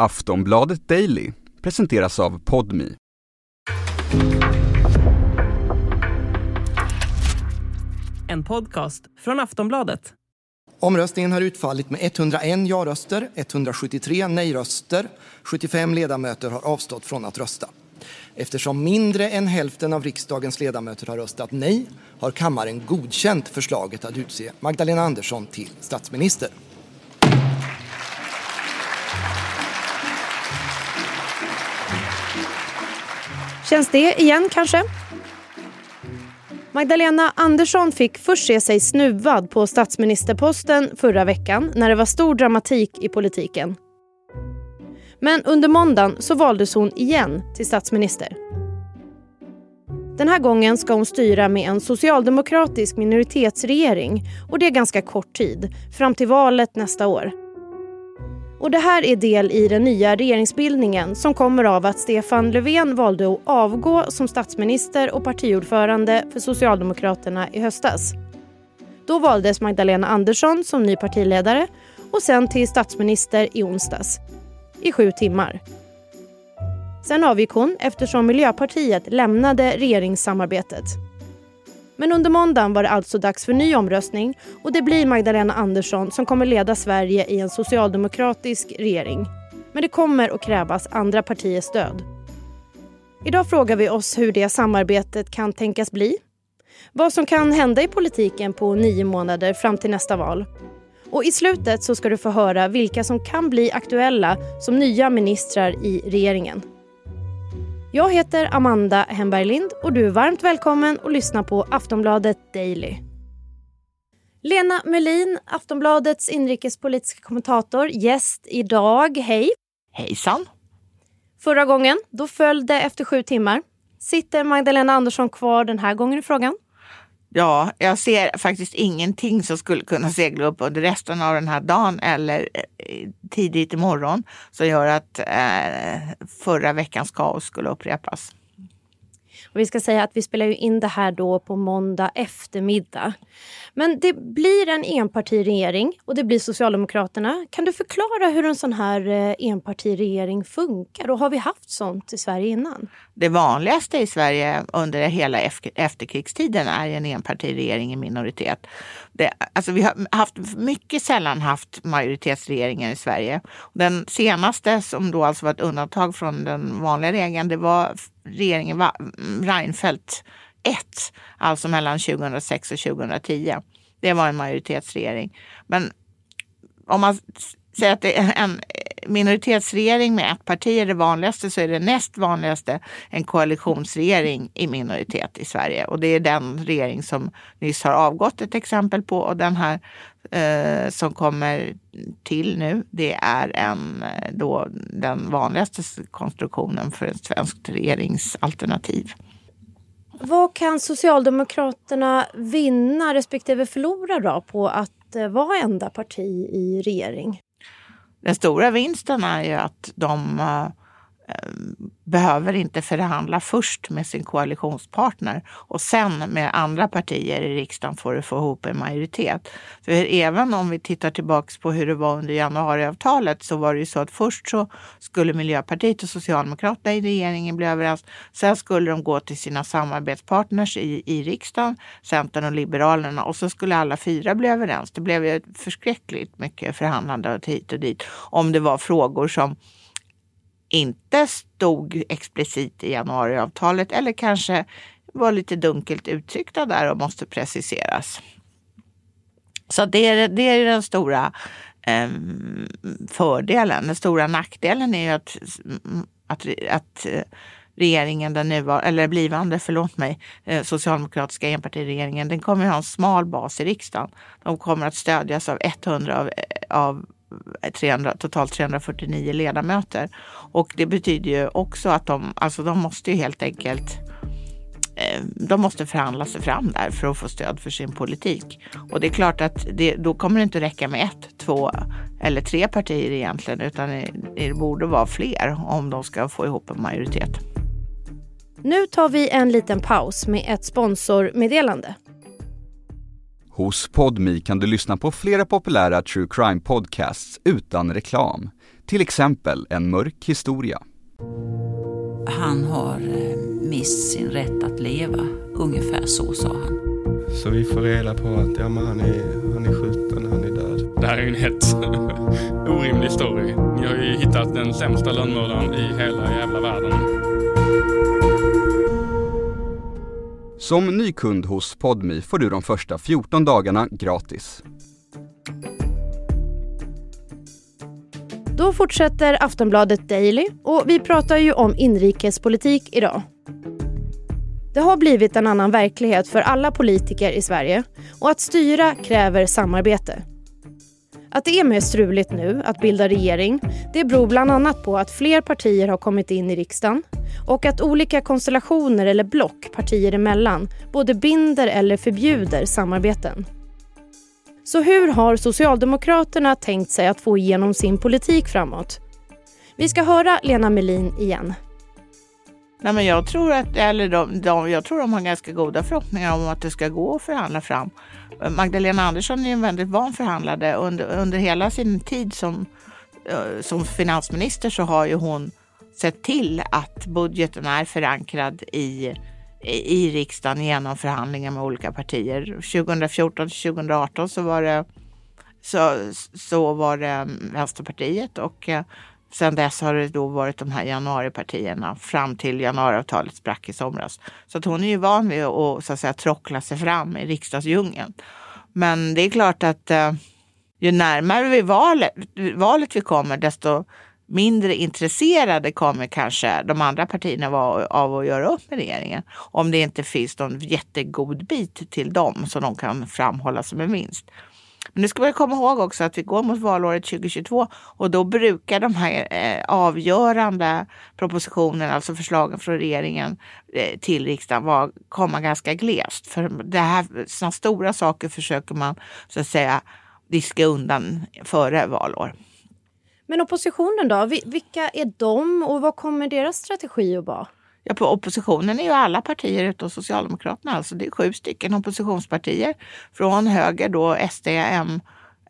Aftonbladet Daily presenteras av Podmi. En podcast från Aftonbladet. Omröstningen har utfallit med 101 ja-röster, 173 nej-röster. 75 ledamöter har avstått från att rösta. Eftersom mindre än hälften av riksdagens ledamöter har röstat nej har kammaren godkänt förslaget att utse Magdalena Andersson till statsminister. Känns det igen kanske? Magdalena Andersson fick först se sig snuvad på statsministerposten förra veckan när det var stor dramatik i politiken. Men under måndagen så valdes hon igen till statsminister. Den här gången ska hon styra med en socialdemokratisk minoritetsregering och det är ganska kort tid, fram till valet nästa år. Och Det här är del i den nya regeringsbildningen som kommer av att Stefan Löfven valde att avgå som statsminister och partiordförande för Socialdemokraterna i höstas. Då valdes Magdalena Andersson som ny partiledare och sen till statsminister i onsdags. I sju timmar. Sen avgick hon eftersom Miljöpartiet lämnade regeringssamarbetet. Men under måndagen var det alltså dags för ny omröstning och det blir Magdalena Andersson som kommer leda Sverige i en socialdemokratisk regering. Men det kommer att krävas andra partiers stöd. Idag frågar vi oss hur det samarbetet kan tänkas bli. Vad som kan hända i politiken på nio månader fram till nästa val. Och I slutet så ska du få höra vilka som kan bli aktuella som nya ministrar i regeringen. Jag heter Amanda Hemberg Lind och du är varmt välkommen att lyssna på Aftonbladet Daily. Lena Melin, Aftonbladets inrikespolitiska kommentator, gäst idag. Hej! Hejsan! Förra gången då föll det efter sju timmar. Sitter Magdalena Andersson kvar den här gången i frågan? Ja, jag ser faktiskt ingenting som skulle kunna segla upp under resten av den här dagen eller eh, tidigt imorgon som gör att eh, förra veckans kaos skulle upprepas. Och vi ska säga att vi spelar ju in det här då på måndag eftermiddag. Men det blir en enpartiregering och det blir Socialdemokraterna. Kan du förklara hur en sån här eh, enpartiregering funkar? Och har vi haft sånt i Sverige innan? Det vanligaste i Sverige under hela efterkrigstiden är en enpartiregering i minoritet. Det, alltså vi har haft mycket sällan haft majoritetsregeringar i Sverige. Den senaste som då alltså var ett undantag från den vanliga regeln, det var regeringen Reinfeldt 1, alltså mellan 2006 och 2010. Det var en majoritetsregering. Men om man säger att det är en minoritetsregering med ett parti är det vanligaste så är det näst vanligaste en koalitionsregering i minoritet i Sverige. Och det är den regering som nyss har avgått ett exempel på och den här eh, som kommer till nu det är en, eh, då, den vanligaste konstruktionen för ett svenskt regeringsalternativ. Vad kan Socialdemokraterna vinna respektive förlora då på att eh, vara enda parti i regering? Den stora vinsten är ju att de eh, Eh, behöver inte förhandla först med sin koalitionspartner och sen med andra partier i riksdagen för att få ihop en majoritet. För även om vi tittar tillbaks på hur det var under januariavtalet så var det ju så att först så skulle Miljöpartiet och Socialdemokraterna i regeringen bli överens. Sen skulle de gå till sina samarbetspartners i, i riksdagen, Centern och Liberalerna och så skulle alla fyra bli överens. Det blev ju förskräckligt mycket förhandlande hit och dit om det var frågor som inte stod explicit i januariavtalet eller kanske var lite dunkelt uttryckta där och måste preciseras. Så det är, det är den stora eh, fördelen. Den stora nackdelen är ju att, att, att eh, regeringen, den nuvarande, eller blivande, förlåt mig, eh, socialdemokratiska enpartiregeringen, den kommer ha en smal bas i riksdagen. De kommer att stödjas av 100 av, av 300, totalt 349 ledamöter. Och det betyder ju också att de, alltså de måste ju helt enkelt eh, de måste förhandla sig fram där för att få stöd för sin politik. Och det är klart att det, då kommer det inte räcka med ett, två eller tre partier egentligen, utan det, det borde vara fler om de ska få ihop en majoritet. Nu tar vi en liten paus med ett sponsormeddelande. Hos Podmi kan du lyssna på flera populära true crime podcasts utan reklam. Till exempel En mörk historia. Han har eh, mist sin rätt att leva, ungefär så sa han. Så vi får reda på att ja, men han, är, han är skjuten, han är död. Det här är ju en helt orimlig story. Ni har ju hittat den sämsta lönnmördaren i hela jävla världen. Som ny kund hos Podmi får du de första 14 dagarna gratis. Då fortsätter Aftonbladet Daily och vi pratar ju om inrikespolitik idag. Det har blivit en annan verklighet för alla politiker i Sverige och att styra kräver samarbete. Att det är mer struligt nu att bilda regering det beror bland annat på att fler partier har kommit in i riksdagen och att olika konstellationer eller block partier emellan både binder eller förbjuder samarbeten. Så hur har Socialdemokraterna tänkt sig att få igenom sin politik framåt? Vi ska höra Lena Melin igen. Nej, men jag, tror att, eller de, de, jag tror de har ganska goda förhoppningar om att det ska gå att förhandla fram. Magdalena Andersson är en väldigt van förhandlare. Under, under hela sin tid som, eh, som finansminister så har ju hon sett till att budgeten är förankrad i, i riksdagen genom förhandlingar med olika partier. 2014 till 2018 så var det, så, så var det mm, Vänsterpartiet och eh, Sen dess har det då varit de här januaripartierna fram till januariavtalet sprack i somras. Så att hon är ju van vid att, så att säga, trockla sig fram i riksdagsdjungeln. Men det är klart att eh, ju närmare vi valet, valet vi kommer, desto mindre intresserade kommer kanske de andra partierna vara av att göra upp med regeringen. Om det inte finns någon jättegod bit till dem som de kan framhålla som en vinst. Men nu ska man komma ihåg också att vi går mot valåret 2022 och då brukar de här eh, avgörande propositionerna, alltså förslagen från regeringen eh, till riksdagen, var, komma ganska glest. För det här, sådana stora saker försöker man så att säga diska undan före valår. Men oppositionen då, vilka är de och vad kommer deras strategi att vara? Ja, på oppositionen är ju alla partier utom Socialdemokraterna. Alltså det är sju stycken oppositionspartier. Från höger då SD, M,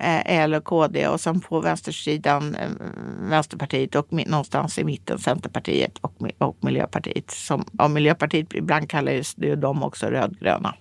eh, L och KD och sen på vänstersidan eh, Vänsterpartiet och någonstans i mitten Centerpartiet och, och Miljöpartiet. Som, och Miljöpartiet ibland kallas ju de också rödgröna.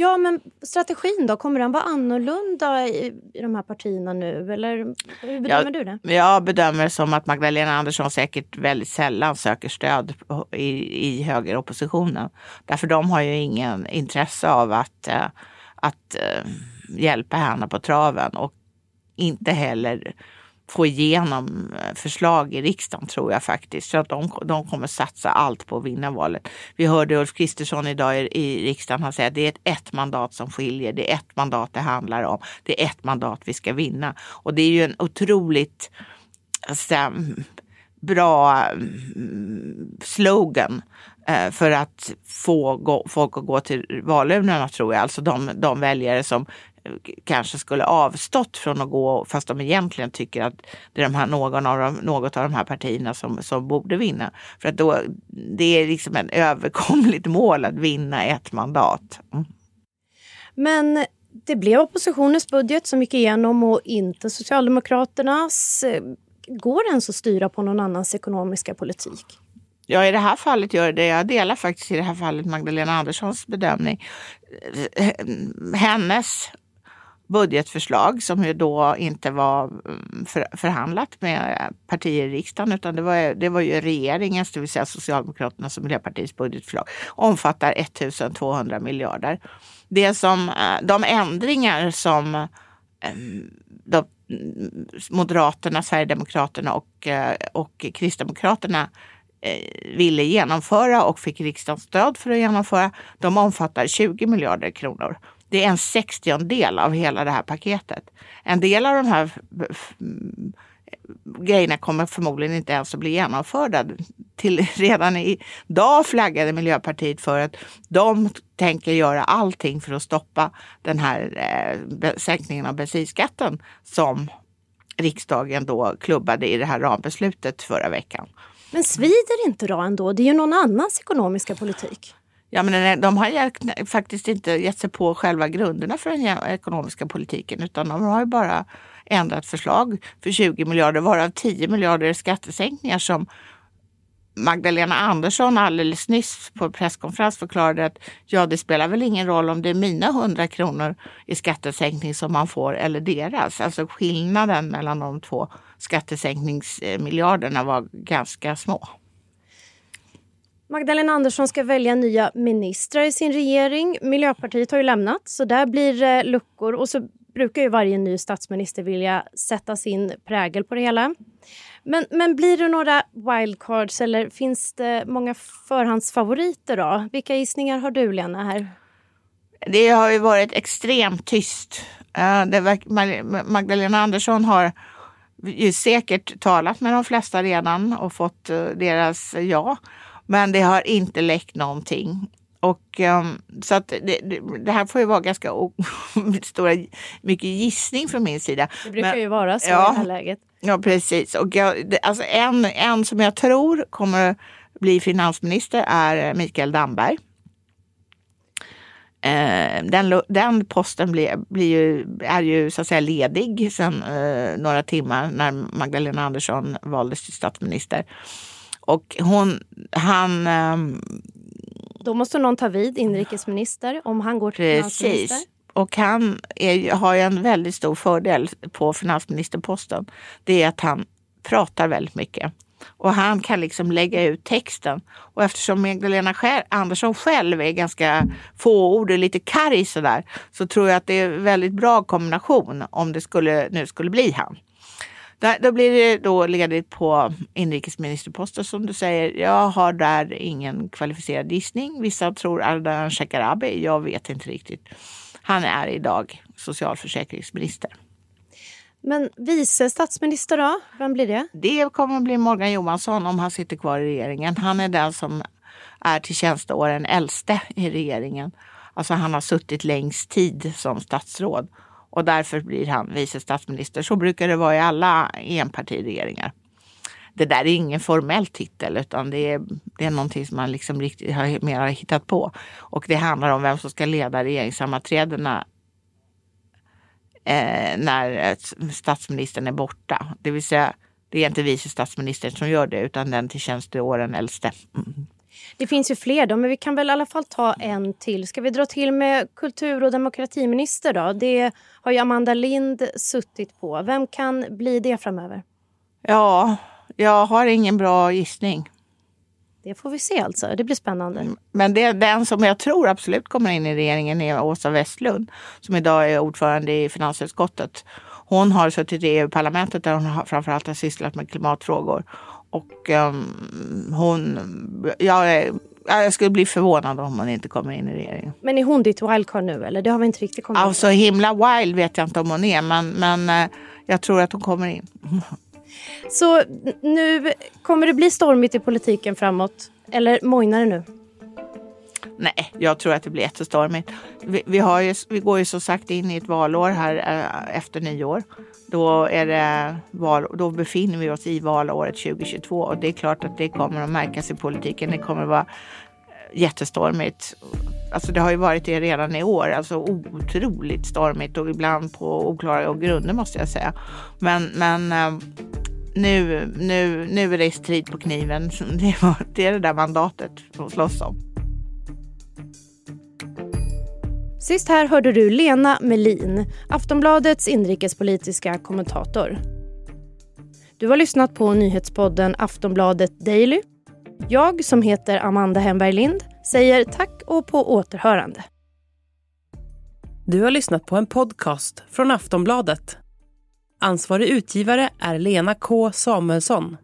Ja, men strategin då? Kommer den vara annorlunda i, i de här partierna nu? Eller hur bedömer jag, du det? Jag bedömer det som att Magdalena Andersson säkert väldigt sällan söker stöd i, i högeroppositionen. Därför de har ju ingen intresse av att, äh, att äh, hjälpa henne på traven och inte heller få igenom eh, förslag i riksdagen tror jag faktiskt. Så att de, de kommer satsa allt på att vinna valet. Vi hörde Ulf Kristersson idag i, i riksdagen. Han säger att det är ett, ett mandat som skiljer. Det är ett mandat det handlar om. Det är ett mandat vi ska vinna. Och det är ju en otroligt alltså, bra mm, slogan eh, för att få folk att gå till valurnorna tror jag. Alltså de, de väljare som kanske skulle avstått från att gå fast de egentligen tycker att det är de här, någon av de, något av de här partierna som, som borde vinna. För att då, det är liksom ett överkomligt mål att vinna ett mandat. Mm. Men det blev oppositionens budget som gick igenom och inte Socialdemokraternas. Går ens att styra på någon annans ekonomiska politik? Ja, i det här fallet gör det. Jag delar faktiskt i det här fallet Magdalena Anderssons bedömning. Hennes budgetförslag som ju då inte var mm, för, förhandlat med partier i riksdagen utan det var, det var ju regeringens, det vill säga Socialdemokraternas och Miljöpartiets budgetförslag, omfattar 1200 miljarder. Det som, eh, de ändringar som ehm, de, mm, Moderaterna, Sverigedemokraterna och, eh, och Kristdemokraterna eh, ville genomföra och fick riksdagens stöd för att genomföra, de omfattar 20 miljarder kronor. Det är en sextiondel av hela det här paketet. En del av de här grejerna kommer förmodligen inte ens att bli genomförda. Till, redan idag flaggade Miljöpartiet för att de tänker göra allting för att stoppa den här eh, sänkningen av bensinskatten som riksdagen då klubbade i det här rambeslutet förra veckan. Men svider inte då ändå? Det är ju någon annans ekonomiska politik. Ja, men de har faktiskt inte gett sig på själva grunderna för den ekonomiska politiken utan de har ju bara ändrat förslag för 20 miljarder varav 10 miljarder är skattesänkningar som Magdalena Andersson alldeles nyss på presskonferens förklarade att ja, det spelar väl ingen roll om det är mina 100 kronor i skattesänkning som man får eller deras. Alltså skillnaden mellan de två skattesänkningsmiljarderna var ganska små. Magdalena Andersson ska välja nya ministrar i sin regering. Miljöpartiet har ju lämnat, så där blir det luckor. Och så brukar ju varje ny statsminister vilja sätta sin prägel på det hela. Men, men blir det några wildcards eller finns det många förhandsfavoriter? då? Vilka gissningar har du, Lena? här? Det har ju varit extremt tyst. Magdalena Andersson har ju säkert talat med de flesta redan och fått eh, deras ja. Men det har inte läckt någonting. Och, um, så att det, det, här får ju vara ganska stora, mycket gissning från min sida. Det brukar Men, ju vara så ja, i det här läget. Ja, precis. Och jag, det, alltså en, en som jag tror kommer bli finansminister är Mikael Damberg. Eh, den, den posten blir, blir ju, är ju så att säga ledig sedan eh, några timmar när Magdalena Andersson valdes till statsminister. Och hon, han... Um, Då måste någon ta vid, inrikesminister, om han går till precis. finansminister. Och han är, har ju en väldigt stor fördel på finansministerposten. Det är att han pratar väldigt mycket. Och han kan liksom lägga ut texten. Och eftersom Magdalena Andersson själv är ganska fåordig, lite karg sådär, så tror jag att det är en väldigt bra kombination om det skulle, nu skulle bli han. Då blir det då ledigt på inrikesministerposten som du säger. Jag har där ingen kvalificerad gissning. Vissa tror Ardalan Shekarabi. Jag vet inte riktigt. Han är idag socialförsäkringsminister. Men vice statsminister då? Vem blir det? Det kommer att bli Morgan Johansson om han sitter kvar i regeringen. Han är den som är till tjänsteåren äldste i regeringen. Alltså han har suttit längst tid som statsråd och därför blir han vice statsminister. Så brukar det vara i alla enpartiregeringar. Det där är ingen formell titel utan det är, det är någonting som man liksom riktigt har, mer har hittat på. Och det handlar om vem som ska leda regeringssammanträdena eh, när statsministern är borta. Det vill säga, det är inte vice statsministern som gör det utan den till tjänsteåren äldste. Mm. Det finns ju fler då, men vi kan väl i alla fall ta en till. Ska vi dra till med kultur och demokratiminister då? Det har ju Amanda Lind suttit på. Vem kan bli det framöver? Ja, jag har ingen bra gissning. Det får vi se alltså. Det blir spännande. Men det, den som jag tror absolut kommer in i regeringen är Åsa Westlund som idag är ordförande i finansutskottet. Hon har suttit i EU-parlamentet där hon framförallt har sysslat med klimatfrågor. Och um, hon, jag, jag skulle bli förvånad om hon inte kommer in i regeringen. Men är hon ditt wildcard nu eller? Det har vi inte riktigt kommit Alltså himla wild vet jag inte om hon är men, men uh, jag tror att hon kommer in. Så nu, kommer det bli stormigt i politiken framåt? Eller mojnar det nu? Nej, jag tror att det blir jättestormigt. Vi, vi, har ju, vi går ju som sagt in i ett valår här äh, efter nyår. Då, är det val, då befinner vi oss i valåret 2022 och det är klart att det kommer att märkas i politiken. Det kommer att vara eh, jättestormigt. Alltså det har ju varit det redan i år, alltså otroligt stormigt och ibland på oklara grunder måste jag säga. Men, men eh, nu, nu, nu är det strid på kniven. Det är det där mandatet att slåss om. Sist här hörde du Lena Melin, Aftonbladets inrikespolitiska kommentator. Du har lyssnat på nyhetspodden Aftonbladet Daily. Jag, som heter Amanda Hemberg Lind, säger tack och på återhörande. Du har lyssnat på en podcast från Aftonbladet. Ansvarig utgivare är Lena K Samuelsson.